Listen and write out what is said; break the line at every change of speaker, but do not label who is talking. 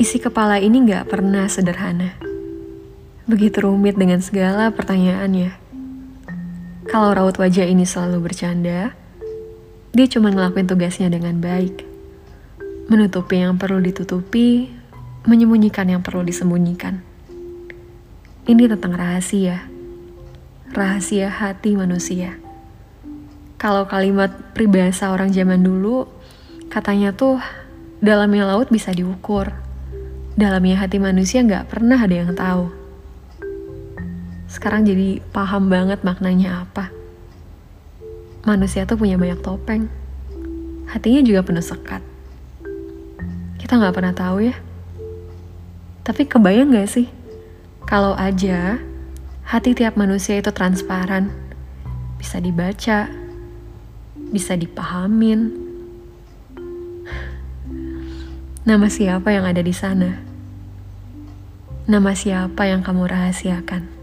Isi kepala ini gak pernah sederhana. Begitu rumit dengan segala pertanyaannya. Kalau raut wajah ini selalu bercanda, dia cuma ngelakuin tugasnya dengan baik. Menutupi yang perlu ditutupi, menyembunyikan yang perlu disembunyikan. Ini tentang rahasia. Rahasia hati manusia. Kalau kalimat pribahasa orang zaman dulu, katanya tuh dalamnya laut bisa diukur. Dalamnya hati manusia nggak pernah ada yang tahu. Sekarang jadi paham banget maknanya apa. Manusia tuh punya banyak topeng. Hatinya juga penuh sekat. Kita nggak pernah tahu ya. Tapi kebayang gak sih? Kalau aja hati tiap manusia itu transparan, bisa dibaca, bisa dipahamin. Nama siapa yang ada di sana? Nama siapa yang kamu rahasiakan?